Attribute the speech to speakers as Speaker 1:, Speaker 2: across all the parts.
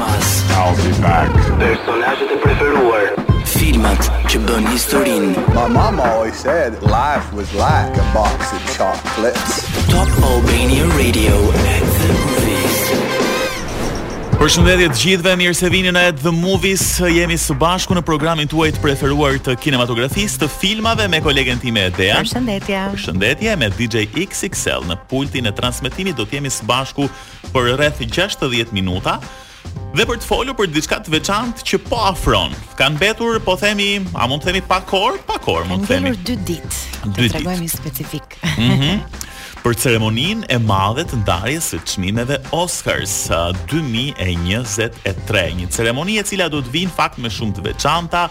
Speaker 1: Kinemas
Speaker 2: I'll be back.
Speaker 1: Personazhet e preferuar. Filmat që bën historinë.
Speaker 3: My mama always said life was like a box of chocolates.
Speaker 1: Top Albania Radio at the movies.
Speaker 4: Përshëndetje të gjithëve, mirë se vini në At the Movies. Jemi së bashku në programin tuaj të preferuar të kinematografisë, të filmave me kolegen time Edea.
Speaker 5: Përshëndetje.
Speaker 4: Përshëndetje me DJ XXL në pultin e transmetimit do të jemi së bashku për rreth 60 minuta dhe për të folur për diçka të veçantë që po afron. Kanë mbetur, po themi, a mund të themi pak orë, pak orë mund të themi.
Speaker 5: Mbetur dy ditë. Të tregojmë specifik. Mhm.
Speaker 4: për ceremoninë e madhe të ndarjes së çmimeve Oscars 2023, një ceremoni e cila do të vijë në fakt me shumë të veçanta,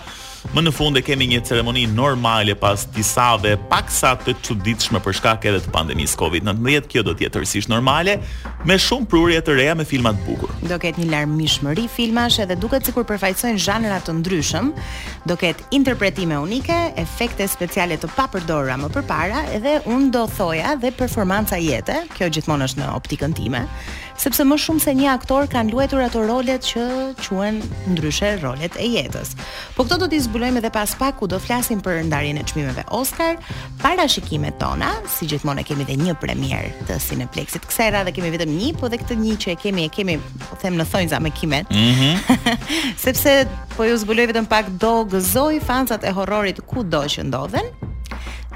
Speaker 4: Më në fund e kemi një ceremoni normale pas disave paksa të çuditshme për shkak edhe të pandemisë Covid-19, kjo do të jetë tërësisht normale, me shumë prurje të reja me filma të bukur.
Speaker 5: Do ketë një larmishmëri filmash edhe duket sikur përfaqësojnë zhanra të ndryshëm, do ketë interpretime unike, efekte speciale të papërdorura më përpara, edhe unë do thoja dhe performanca jete, kjo gjithmonë është në optikën time. sepse më shumë se një aktor kanë luajtur ato rolet që quhen ndryshe rolet e jetës. Po këto do t'i zbulojmë edhe pas pak ku do flasim për ndarjen e çmimeve Oscar, parashikimet tona, si gjithmonë kemi dhe një premierë të Cineplexit. Kësaj radhe kemi vetëm një, po dhe këtë një që e kemi e kemi, po them në thonjza me kimet. Mm -hmm. sepse po ju zbuloj vetëm pak do gëzojë fansat e horrorit kudo që ndodhen.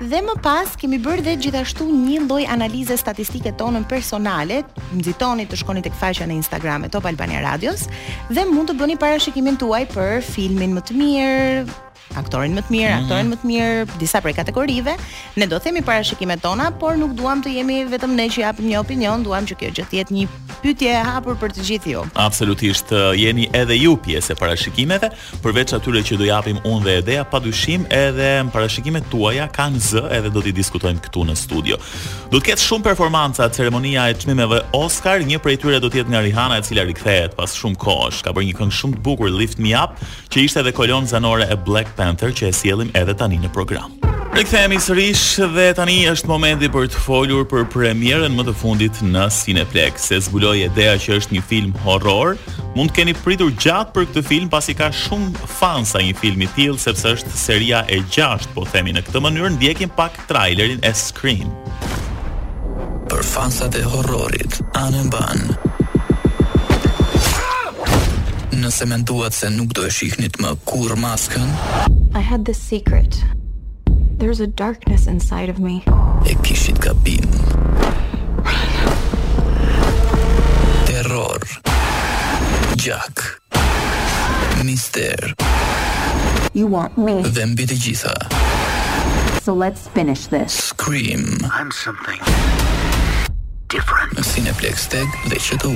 Speaker 5: Dhe më pas kemi bërë dhe gjithashtu një lloj analize statistike tonën personale, nxitoni të shkoni tek faqja në Instagram e Top Albania Radios dhe mund të bëni parashikimin tuaj për filmin më të mirë, aktorin më të mirë, mhm. aktoren më të mirë, disa prej kategorive. Ne do themi parashikimet tona, por nuk duam të jemi vetëm ne që japim një opinion, duam që kjo gjë të jetë një pyetje e hapur për të gjithë ju.
Speaker 4: Absolutisht, jeni edhe ju pjesë e parashikimeve. Përveç atyre që do japim unë dhe Edea, pa dyshim edhe parashikimet tuaja kanë zë edhe do t'i diskutojmë këtu në studio. Do të ketë shumë performanca ceremonia e çmimeve Oscar, një prej tyre do të jetë nga Rihanna e cila rikthehet pas shumë kohësh. Ka bërë një këngë shumë të bukur Lift Me Up, që ishte edhe kolonë zanore e Black Panther që e sjellim edhe tani në program. Rikthehemi sërish dhe tani është momenti për të folur për premierën më të fundit në Cineplex. Siç e zbuloi Edea që është një film horror, mund të keni pritur gjatë për këtë film pasi ka shumë fansa një film i tillë sepse është seria e 6, po themi në këtë mënyrë, ndjekim pak trailerin e Scream.
Speaker 1: Për fansat e horrorit, anembanë. Nëse menduat se nuk do e shihni më kurrë maskën,
Speaker 6: I had this secret. There's a darkness inside of me.
Speaker 1: E kishit gabim. Terror. Gjak. Mister.
Speaker 6: You want me.
Speaker 1: Dhe mbi të gjitha.
Speaker 6: So let's finish this.
Speaker 1: Scream.
Speaker 2: I'm something different.
Speaker 1: Në Cineplexx TEG dhe QTU.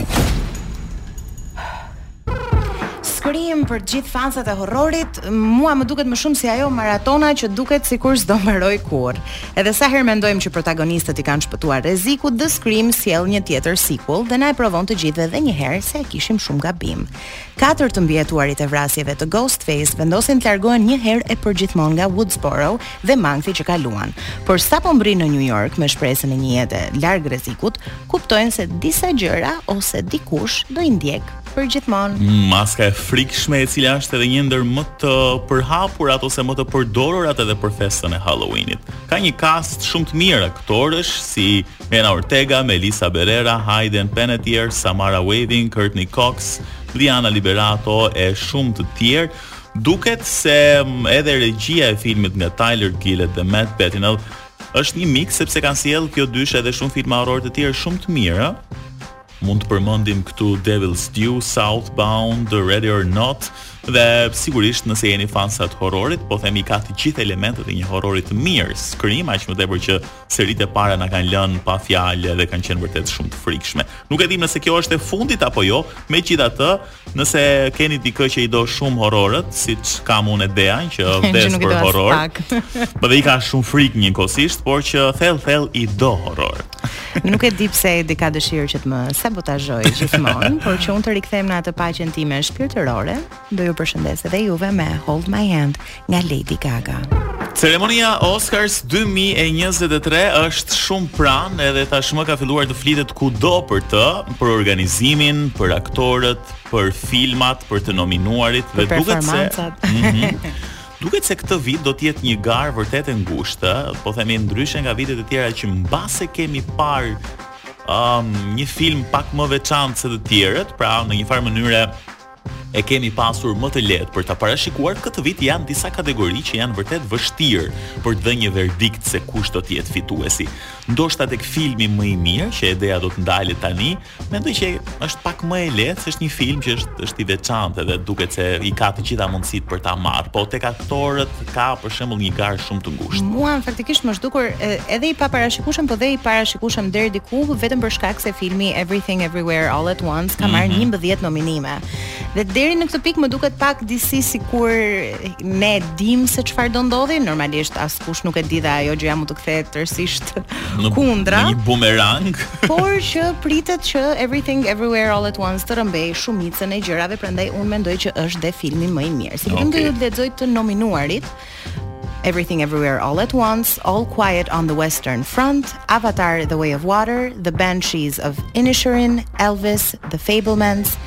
Speaker 5: Scream për gjithë fansat e horrorit, mua më duket më shumë si ajo maratona që duket sikur s'do mbarojë kurrë. Edhe sa herë mendojmë që protagonistët i kanë shpëtuar rrezikut, The Scream sjell një tjetër sequel dhe na e provon të gjithëve edhe një herë se e kishim shumë gabim. Katër të mbijetuarit e vrasjeve të Ghostface vendosin të largohen një herë e përgjithmonë nga Woodsboro dhe makthi që kaluan. Por sapo mbërrijnë në New York me shpresën e një jete larg rrezikut, kuptojnë se disa gjëra ose dikush do i ndjek përgjithmonë.
Speaker 4: Mm, maska e frikshme e cila është edhe një ndër më të përhapurat ose më të përdorurat edhe për festën e Halloweenit. Ka një kast shumë të mirë aktorësh si Jenna Ortega, Melissa Barrera, Hayden Panettiere, Samara Weaving, Courteney Cox, Liana Liberato e shumë të tjerë. Duket se mm, edhe regjia e filmit nga Tyler Gillett dhe Matt Bettinelli është një mix sepse kanë sjellë kjo dyshe edhe shumë filma horror të tjerë shumë të mirë. ë? Mund të përmendim këtu Devil's Due, Southbound, Ready or Not dhe sigurisht nëse jeni fansa të horrorit, po themi i ka të gjithë elementet e një horrori të mirë, Scream, aq më tepër që seritë e para na kanë lënë pa fjalë dhe kanë qenë vërtet shumë të frikshme. Nuk e dimë nëse kjo është e fundit apo jo, megjithatë Nëse keni dikë që i do shumë horrorët, siç kam unë Edean që vdes për horror. Po dhe i ka shumë frikë njëkohësisht, por që thell thell i do horror.
Speaker 5: Nuk e di pse Edi ka dëshirë që të më sabotazhojë gjithmonë, por që unë të rikthem në atë paqen time shpirtërore, do ju përshëndes edhe juve me Hold My Hand. nga Lady Gaga.
Speaker 4: Ceremonia Oscars 2023 është shumë pranë edhe tashmë ka filluar të flitet kudo për të, për organizimin, për aktorët, për filmat, për të nominuarit dhe duket se
Speaker 5: mm
Speaker 4: -hmm, duket se këtë vit do të jetë një garë vërtet e ngushtë, po themi ndryshe nga vitet e tjera që mbase kemi parë um, një film pak më të veçantë se të tjerët, pra në një farë mënyre e kemi pasur më të lehtë për ta parashikuar këtë vit janë disa kategori që janë vërtet vështirë për të dhënë një verdikt se kush do të jetë fituesi. Ndoshta tek filmi më i mirë që Edea do të ndalet tani, mendoj që është pak më e lehtë se është një film që është është i veçantë dhe duket se i ka të gjitha mundësitë për ta marrë. Po tek aktorët ka për shembull një garë shumë të ngushtë.
Speaker 5: Mua faktikisht më është dukur edhe i paparashikueshëm, po dhe i parashikueshëm deri diku vetëm për shkak se filmi Everything Everywhere All at Once ka marrë
Speaker 4: mm -hmm.
Speaker 5: 11 nominime. Dhe deri në këtë pikë më duket pak disi sikur ne e dimë se çfarë do ndodhi, normalisht askush nuk e di dhe ajo gjëja mund të kthehet tërësisht kundra.
Speaker 4: Në një bumerang.
Speaker 5: por që pritet që Everything Everywhere All at Once të rrëmbejë shumicën e gjërave, prandaj unë mendoj që është dhe filmi më i mirë. Okay. do ju lexoj të nominuarit? Everything Everywhere All at Once, All Quiet on the Western Front, Avatar The Way of Water, The Banshees of Inisherin, Elvis, The Fabelmans,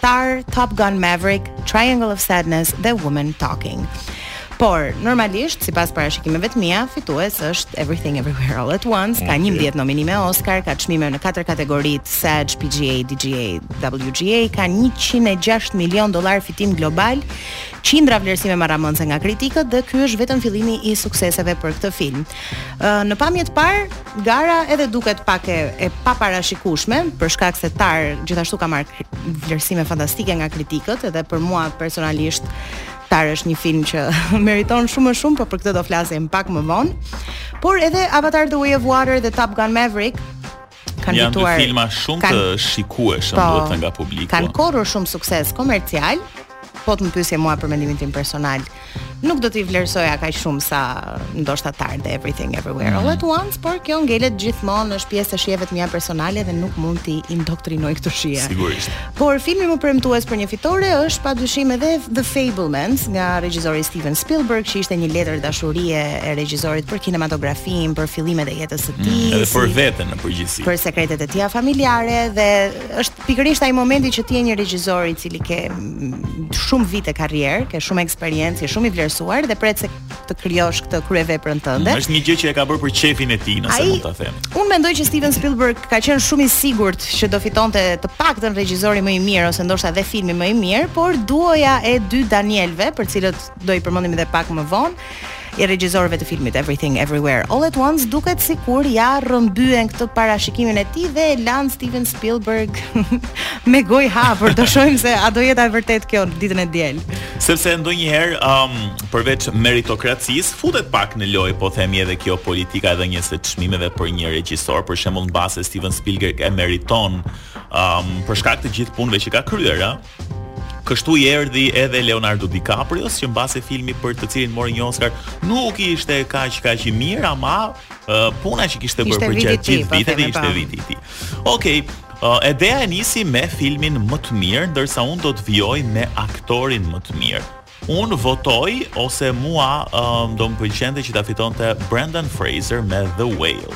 Speaker 5: Tar, Top Gun Maverick, Triangle of Sadness dhe Women Talking. Por, normalisht, sipas parashikimeve të mia, fitues është Everything Everywhere All At Once, ka 11 nominime Oscar, ka çmime në katër kategoritë SAG, PGA, DGA, WGA ka 106 milion dollarë fitim global, qindra vlerësime marramendëse nga kritikët dhe ky është vetëm fillimi i sukseseve për këtë film. Në pamje të parë, gara edhe duket pak e, e paparashikueshme për shkak se Tar gjithashtu ka marrë vlerësime fantastike nga kritikët edhe për mua personalisht Tar është një film që meriton shumë më shumë, por për këtë do flasim pak më vonë. Por edhe Avatar The Way of Water dhe Top Gun Maverick kanë
Speaker 4: janë
Speaker 5: fituar
Speaker 4: filma shumë kanë, të shikueshëm
Speaker 5: po,
Speaker 4: duhet të nga publiku.
Speaker 5: Kanë korrur shumë sukses komercial. Po të më pyesje mua për mendimin tim personal, nuk do t'i vlerësoja kaq shumë sa ndoshta Tar dhe Everything Everywhere mm
Speaker 4: -hmm.
Speaker 5: All at Once, por kjo ngelet gjithmonë është pjesë e shijeve të mia personale dhe nuk mund t'i indoktrinoj këto shije.
Speaker 4: Sigurisht.
Speaker 5: Por filmi më premtues për një fitore është padyshim edhe The Fabelmans nga regjizori Steven Spielberg, që ishte një letër dashurie e regjizorit për kinematografinë, për fillimet e jetës së tij.
Speaker 4: Mm, edhe për veten në përgjithësi.
Speaker 5: Për sekretet e tij familjare dhe është pikërisht ai momenti që ti je një regjisor i cili ke shumë vite karrierë, ke shumë eksperiencë, je shumë i vlerësuar dhe pret se të krijosh këtë kryeveprën tënde.
Speaker 4: Mm, është një gjë që e ka bërë për qejfin e tij, nëse mund ta them.
Speaker 5: Unë mendoj që Steven Spielberg ka qenë shumë i sigurt që do fitonte të paktën regjisori më i mirë ose ndoshta edhe filmi më i mirë, por duoja e dy Danielve, për të cilët do i përmendim edhe pak më vonë, i regjisorëve të filmit Everything Everywhere All at Once duket sikur ja rrëmbyen këtë parashikimin e tij dhe e lanë Steven Spielberg me gojë hapur. Do shohim se a do jetë e vërtetë kjo ditën e diel.
Speaker 4: Sepse ndonjëherë um, përveç meritokracisë futet pak në lojë, po themi edhe kjo politika e dhënies së çmimeve për një regjisor, për shembull mbase Steven Spielberg e meriton um, për shkak të gjithë punëve që ka kryer, ëh. Kështu i erdhi edhe Leonardo DiCaprios, që mbase filmi për të cilin mori një Oscar, nuk ishte kaq kaq i mirë, ama uh, puna që kishte bërë
Speaker 5: përgjatë
Speaker 4: gjithë
Speaker 5: po,
Speaker 4: viteve ishte
Speaker 5: po.
Speaker 4: viti i tij. Okej, okay, Uh, Edea e nisi me filmin më të mirë, ndërsa unë do të vijoj me aktorin më të mirë. Unë votoj ose mua um, do më pëlqente që ta fitonte Brendan Fraser me The Whale.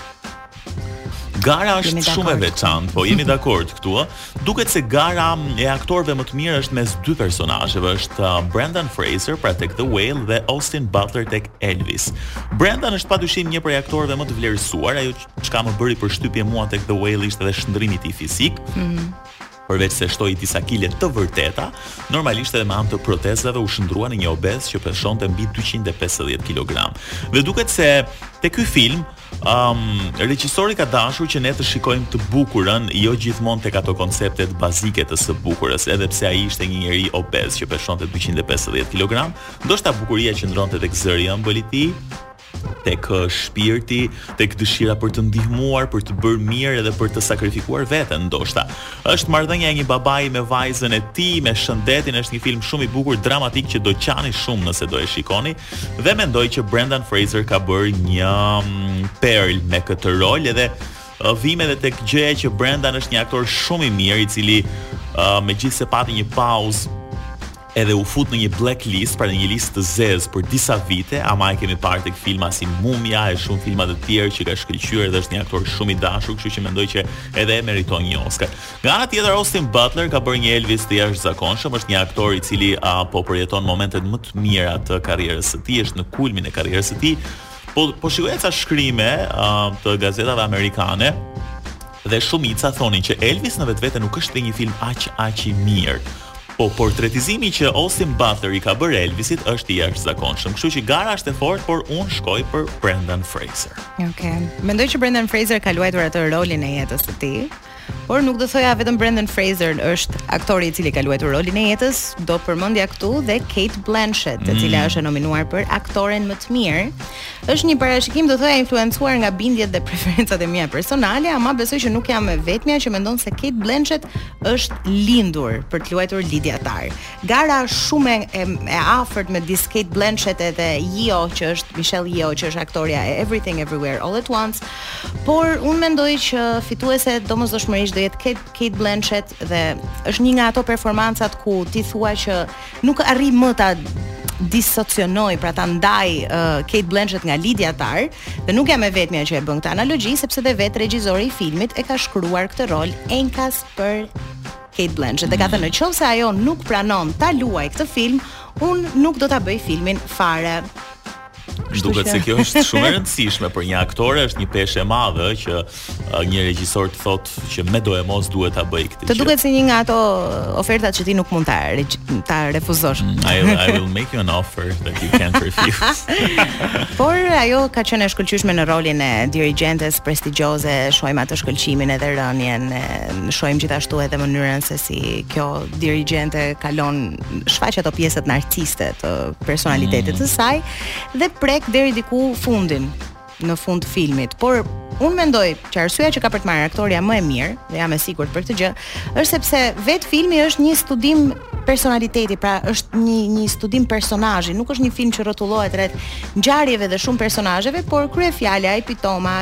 Speaker 4: Gara është shumë e veçantë, po jemi dakord këtu. Duket se gara e aktorëve më të mirë është mes dy personazheve, është uh, Brendan Fraser pra tek The Whale dhe Austin Butler tek Elvis. Brendan është padyshim një prej aktorëve më të vlerësuar, ajo çka më bëri përshtypje mua tek The Whale ishte edhe shndërrimi i tij fizik. Mm -hmm. Përveç se shtoi disa kile të vërteta, normalisht edhe me anë të protezave u shndërrua në një obez që peshonte mbi dyqind e pesëdhjetë kilogramë. Dhe duket se te ky film, ëm, regjisori ka dashur që ne të shikojmë të bukurën, jo gjithmonë tek ato konceptet bazike të së bukurës, edhe pse ai ishte një njeri obez që peshonte dyqind e pesëdhjetë kilogramë, ndoshta bukuria qëndronte tek zëri i ëmbël i tij, Tek shpirti, tek dëshira për të ndihmuar, për të bërë mirë edhe për të sakrifikuar veten ndoshta. Është marrëdhënia e një babai me vajzën e tij, me shëndetin, është një film shumë i bukur, dramatik që do qani shumë nëse do e shikoni dhe mendoj që Brendan Fraser ka bërë një mm, perlë me këtë rol edhe vijmë edhe tek gjëja që Brendan është një aktor shumë i mirë i cili uh, megjithëse pati një pauzë Edhe u fut në një blacklist, pra në një listë të zezë për disa vite, ama e kemi parë tek filma si Mumia e shumë filma të tjerë që ka shkëlqyer dhe është një aktor shumë i dashur, kështu që mendoj që edhe e meriton një Oscar. Nga ana tjetër Austin Butler ka bërë një Elvis të jashtëzakonshëm, është një aktor i cili a, po përjeton momentet më të mira të karrierës së tij, është në kulmin e karrierës së tij. Po po shikoja ca shkrime uh, të gazetave amerikane, Dhe shumica thonin që Elvis në vetvete nuk është dhe një film aq aq i mirë. Po portretizimi që Austin Butler i ka bërë Elvisit është i jashtëzakonshëm. Kështu që gara është e fortë, por unë shkoj për Brendan Fraser.
Speaker 5: Okej. Mendoj që Brendan Fraser ka luajtur atë rolin e jetës së tij. Por nuk do thoja vetëm Brendan Fraser është aktori i cili ka luajtur rolin e jetës, do përmendja këtu dhe Cate Blanchett, e cila
Speaker 4: mm.
Speaker 5: është e nominuar për aktoren më të mirë. Është një parashikim do thoja influencuar nga bindjet dhe preferencat e mia personale, ama besoj që nuk jam e vetmja që mendon se Cate Blanchett është lindur për të luajtur Lydia Tár. Gara shumë e, e afërt midis Cate Blanchett edhe Yeoh që është Michelle Yeoh që është aktorja e Everything Everywhere All at Once, por unë mendoj që fituese domosdoshmërisht do jetë Cate, Cate Blanchett dhe është një nga ato performancat ku ti thua që nuk arrij më ta disocionoj, pra ta ndaj uh, Cate Blanchett nga Lydia Tár, dhe nuk jam e vetmja që e bën këtë analogji sepse dhe vetë regjisori i filmit e ka shkruar këtë rol enkas për Cate Blanchett. Dhe ka thënë në qoftë se ajo nuk pranon ta luajë këtë film, unë nuk do ta bëj filmin fare. Më
Speaker 4: duket se kjo është shumë e rëndësishme për një aktore, është një peshë e madhe që uh, një regjisor të thotë që medoemos duhet ta bëj këtë gjë.
Speaker 5: Të duket si një nga ato ofertat që ti nuk mund ta ta refuzosh.
Speaker 4: Mm, I, I will make you an offer that you can't refuse.
Speaker 5: Por ajo ka qenë e shkëlqyeshme në rolin e dirigjentes prestigjioze, shohim atë shkëlqimin edhe rënien, shohim gjithashtu edhe mënyrën se si kjo dirigjente kalon shfaq ato pjesët narciste të personalitetit të saj dhe prek deri diku fundin në fund të filmit. Por unë mendoj që arsyeja që ka për të marrë aktorja më e mirë, dhe jam e sigurt për këtë gjë, është sepse vetë filmi është një studim personaliteti, pra është një një studim personazhi, nuk është një film që rrotullohet rreth ngjarjeve dhe shumë personazheve, por kryefjala, epitoma,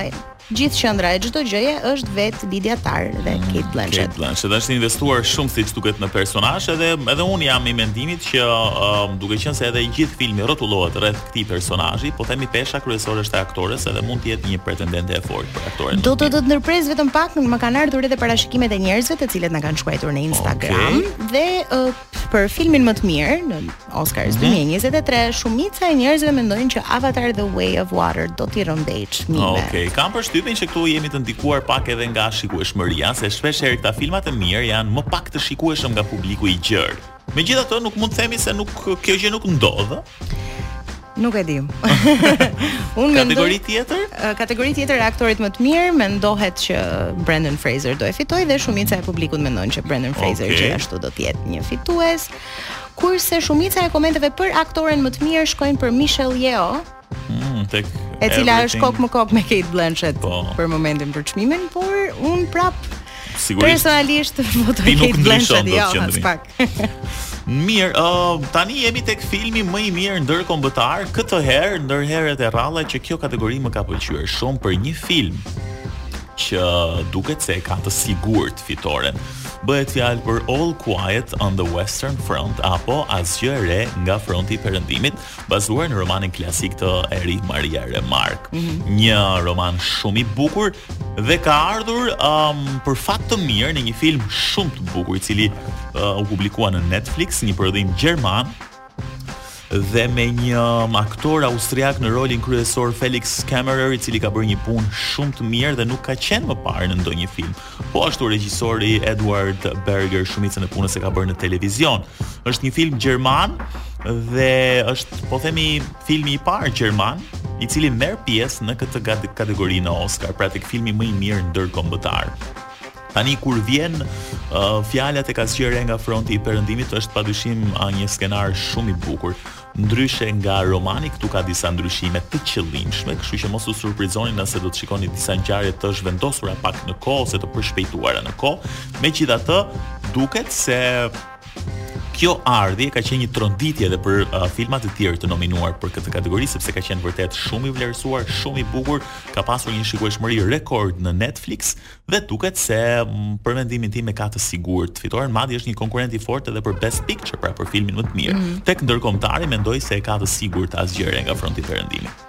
Speaker 5: Gjithë qendra e çdo gjëje është vet Lydia Tar dhe mm, Cate Blanchett.
Speaker 4: Cate Blanchett është investuar shumë siç duket në personazh edhe edhe un jam i mendimit që um, duke qenë se edhe i gjithë filmi rrotullohet rreth këtij personazhi, po themi pesha kryesore është e aktores edhe mund të jetë një pretendente e fortë për aktoren.
Speaker 5: Do të do të të ndërpres vetëm pak, më kanë ardhur edhe parashikimet e njerëzve të cilët na kanë shkruar në Instagram okay. dhe uh, Për filmin më të mirë në Oscars
Speaker 4: mm -hmm.
Speaker 5: 2023, shumica e njerëzve mendojnë që Avatar The Way of Water do t'i rëmbejë.
Speaker 4: Okej, okay, kam përshtypjen që këtu jemi të ndikuar pak edhe nga shikueshmëria, se shpesh herë këta filma të mirë janë më pak të shikueshëm nga publiku i gjerë. Megjithatë, nuk mund të themi se kjo gjë nuk ndodh.
Speaker 5: Nuk e di. Unë mendoj
Speaker 4: kategori tjetër?
Speaker 5: Kategori tjetër e aktorit më të mirë mendohet që Brendan Fraser do e fitojë dhe shumica e publikut mendon që Brendan Fraser
Speaker 4: okay.
Speaker 5: gjithashtu do të jetë një fitues. Kurse shumica e komenteve për aktoren më të mirë shkojnë për Michelle Yeoh.
Speaker 4: Mm, tek
Speaker 5: e cila është kokë më kokë me Cate Blanchett
Speaker 4: po.
Speaker 5: për momentin për çmimin, por un prap
Speaker 4: sigurisht
Speaker 5: personalisht votoj
Speaker 4: Cate
Speaker 5: Blanchett, jo, as pak.
Speaker 4: Mirë, uh, tani jemi tek filmi më i mirë ndërkombëtar, këtë herë ndër herët e rralla që kjo kategori më ka pëlqyer shumë për një film që duket se e ka të sigurt fitoren. Bëhet fjalë për All Quiet on the Western Front apo Asgjë e re nga fronti i Perëndimit, bazuar në romanin klasik të Erich Maria Remarque. Mm -hmm. Një roman shumë i bukur dhe ka ardhur um, për fat të mirë në një film shumë të bukur i cili uh, u publikua në Netflix, një prodhim gjerman dhe me një um, aktor austriak në rolin kryesor Felix Kammerer i cili ka bërë një punë shumë të mirë dhe nuk ka qenë më parë në ndonjë film. Po ashtu regjisori Edward Berger shumicën e punës e ka bërë në televizion. Është një film gjerman dhe është po themi filmi i parë gjerman i cili merr pjesë në këtë kategori në Oscar, pra tek filmi më i mirë ndërkombëtar. Tani kur vjen uh, fjala tek Asgjë e re nga fronti i Perëndimit është padyshim uh, një skenar shumë i bukur. Ndryshe nga romani, këtu ka disa ndryshime të qëllimshme, kështu që mos u surprizoni nëse do të shikoni disa ngjarje të zhvendosura pak në kohë ose të përshpejtuara në kohë. Megjithatë, duket se kjo ardhje ka qenë një tronditje edhe për uh, filmat e tjerë të nominuar për këtë kategori sepse ka qenë vërtet shumë i vlerësuar, shumë i bukur, ka pasur një shikueshmëri rekord në Netflix, Dhe duket se për mendimin tim e ka të sigurt fitoren, madje është një konkurrent i fortë edhe për Best Picture, pra për filmin më të mirë.
Speaker 5: Mm -hmm.
Speaker 4: Tek ndërkombëtari mendoj se e ka të sigurt asgjë re nga fronti i Perëndimit.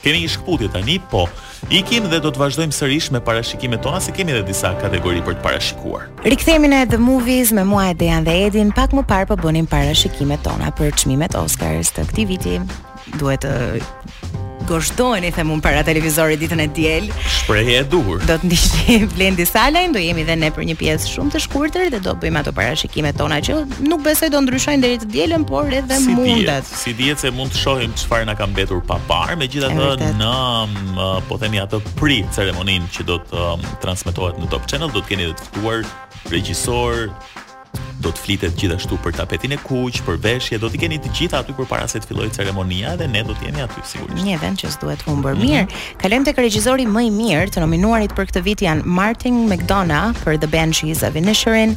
Speaker 4: Kemi një shkëputje tani, po ikim dhe do të vazhdojmë sërish me parashikimet tona se kemi edhe disa kategori për të parashikuar.
Speaker 5: Rikthehemi në The Movies me mua Dean dhe Edin, pak më parë po bënim parashikimet tona për çmimet Oscars të këtij viti. Duhet të gozhdoheni them un para televizorit ditën e diel.
Speaker 4: Shprehje e duhur.
Speaker 5: Do të ndiqni Blendi Salajn, do jemi dhe ne për një pjesë shumë të shkurtër dhe do bëjmë ato parashikimet tona që nuk besoj do ndryshojnë deri të dielën, por edhe mundet.
Speaker 4: S'i dihet, s'i dihet se mund të shohim çfarë na ka mbetur pa parë, megjithatë ne um, po themi atë pre-ceremoninë që do të um, transmetohet në Top Channel, do të keni të ftuar regjisorë, Do të flitet gjithashtu për tapetin e kuq, për veshje, do t'i keni të gjitha aty përpara se të fillojë ceremonia dhe ne do të jemi aty sigurisht.
Speaker 5: Një event që s'duhet humbur. Mm -hmm. Mirë, kalojmë tek regjisori më i mirë, të nominuarit për këtë vit janë Martin McDonagh për The Banshees of Inisherin,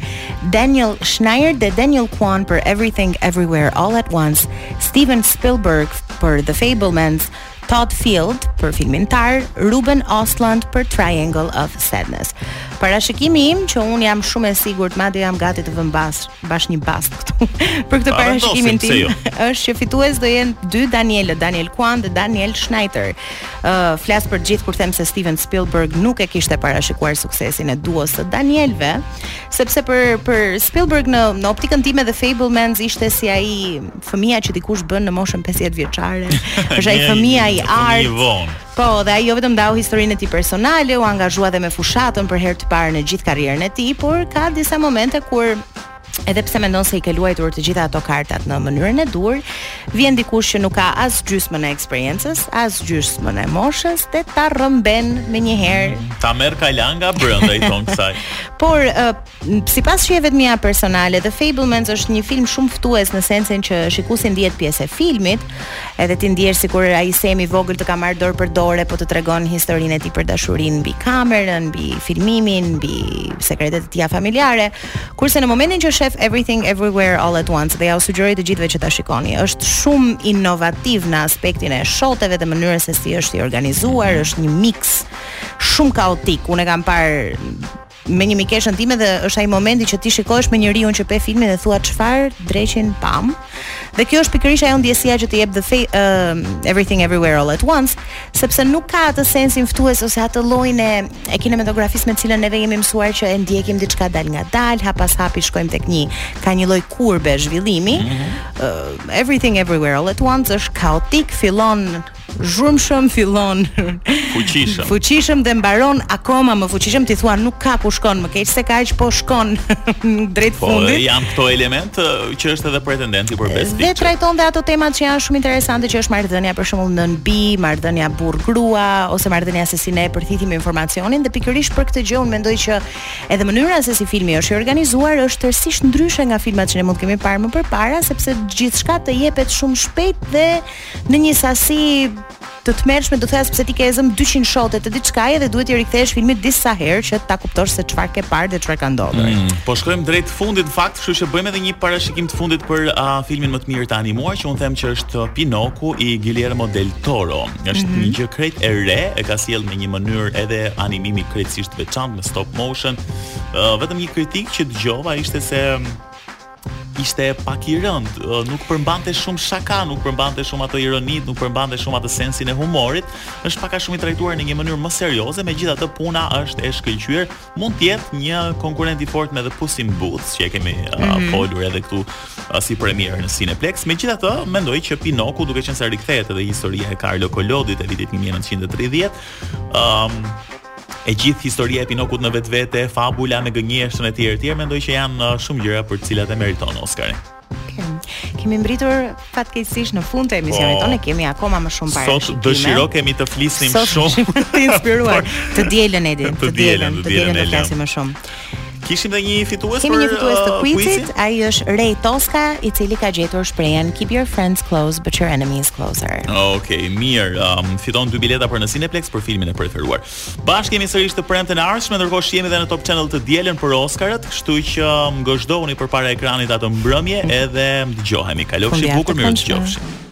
Speaker 5: Daniel Scheinert dhe Daniel Kwan për Everything Everywhere All at Once, Steven Spielberg për The Fabelmans, Todd Field për filmin Tar, Ruben Ostlund për Triangle of Sadness. Parashikimi im që unë jam shumë e sigurt, madje jam gati të vë bast, bash një bast këtu. për këtë parashikimin tim
Speaker 4: jo.
Speaker 5: është që fitues do jenë dy Danielët, Daniel Kwan dhe Daniel Scheinert. Ë uh, flas për të gjithë kur them se Steven Spielberg nuk e kishte parashikuar suksesin e duos së Danielëve, sepse për për Spielberg në në optikën time The Fabelmans ishte si ai fëmija që dikush bën në moshën 50 vjeçare, është ai fëmija i
Speaker 4: artë.
Speaker 5: Po, dhe ai jo vetëm ndau historinë e tij personale, u angazhua dhe me fushatën për herë të parë në gjithë karrierën e tij, por ka disa momente kur Edhe pse mendon se i ke luajtur të gjitha ato kartat në mënyrën e duhur, vjen dikush që nuk ka as gjysmën e eksperiencës, as gjysmën e moshës, dhe ta rrëmben me një herë.
Speaker 4: Ta merr kalanë nga brenda i thonë kësaj.
Speaker 5: Por Sipas shijeve të mia personale, The Fabelmans është një film shumë ftues në sensin që shikuesi ndihet pjesë e filmit, edhe ti ndihesh sikur ai Sammy i vogël të ka marrë dorë për dore po të tregon historinë e tij për dashurinë mbi kamerën, mbi filmimin, mbi sekretet e tija familjare. Kurse në momentin që shef Everything Everywhere All at Once dhe jua sugjeroj të gjithëve që ta shikoni, është shumë inovativ në aspektin e shoteve dhe mënyrës se si është i organizuar, është një mix shumë kaotik. Unë kam parë me një mikeshën time dhe është ai momenti që ti shikohesh me njeriun që pe filmin dhe thua çfarë dreqin pam. Dhe kjo është pikërisht ajo ndjesia që të jep the, uh, everything everywhere all at once, sepse nuk ka atë sensin ftues ose atë llojin e e kinematografisë me të cilën neve jemi mësuar që e ndjekim diçka dal nga dal, hap pas hapi shkojmë tek një ka një lloj kurbe zhvillimi. Mm -hmm. uh, everything everywhere all at once është kaotik, fillon zhurmshëm fillon
Speaker 4: fuqishëm.
Speaker 5: Fuqishëm dhe mbaron akoma më fuqishëm ti thua nuk ka ku shkon më keq se kaq po shkon drejt
Speaker 4: po,
Speaker 5: fundit.
Speaker 4: Po janë këto elementë që është edhe pretendenti për best picture.
Speaker 5: Dhe trajton dhe ato temat që janë shumë interesante që është marrëdhënia për shembull nënë bijë, marrëdhënia burr grua ose marrëdhënia se si ne e përthithim informacionin dhe pikërisht për këtë gjë unë mendoj që edhe mënyra se si filmi është i organizuar është tërësisht ndryshe nga filmat që ne mund të kemi parë më përpara sepse gjithçka të jepet shumë shpejt dhe në një sasi të tmerrshme do thosha sepse ti ke, e zëmë, 200 shote të diçkaje dhe duhet t'i rikthehesh filmit disa herë që ta kuptosh se çfarë ke parë dhe çfarë ka ndodhur.
Speaker 4: Mm, po shkojmë drejt fundit në fakt, kështu që bëjmë edhe një parashikim të fundit për uh, filmin më të mirë të animuar që unë them që është Pinoku i Guillermo del Toro. Është
Speaker 5: mm -hmm.
Speaker 4: një gjë krejt e re, e ka sjellë në një mënyrë edhe animimi krejtësisht të veçantë me stop motion. Uh, vetëm një kritikë që dëgjova ishte se ishte pak i rëndë, nuk përmbante shumë shaka, nuk përmbante shumë ato ironitë, nuk përmbante shumë atë sensin e humorit, është pak a shumë i trajtuar në një mënyrë më serioze, megjithatë puna është e shkëlqyer, mund të jetë një konkurrent i fortë me The Puss in Boots, që e kemi mm -hmm. folur edhe këtu uh, si premierë në Cineplex. Megjithatë, mendoj që Pinoku, duke qenë se rikthehet edhe historia e Carlo Collodit e vitit 1930, ëm um, E gjithë historia e Pinokut në vetvete, fabula me gënjeshtën etj etj, mendoj që janë uh, shumë gjëra për të cilat e meriton Oscarin.
Speaker 5: Kemi mbritur fatkeqësisht në fund të emisionit
Speaker 4: po.
Speaker 5: tonë, kemi akoma më shumë para.
Speaker 4: Sot dëshirë kemi të flisnim shumë.
Speaker 5: Sot të inspiruar. Të dielën Edi,
Speaker 4: të dielën, të
Speaker 5: dielën
Speaker 4: të
Speaker 5: flasim më shumë.
Speaker 4: Kishim dhe një fitues
Speaker 5: Kemi një fitues të
Speaker 4: uh,
Speaker 5: quizit, ai është Rei Toska, i cili ka gjetur shprehjen Keep your friends close but your enemies closer.
Speaker 4: Okej, okay, mirë. Um, fiton dy bileta për në Cineplex për filmin e preferuar. Bashkë jemi sërish të premten e ardhshme, ndërkohë shihemi edhe në Top Channel të dielën për Oscarët, kështu që um, gozhdohuni përpara ekranit atë mbrëmje edhe dëgjohemi. Kalofshi bukur, mirudëgjofshim.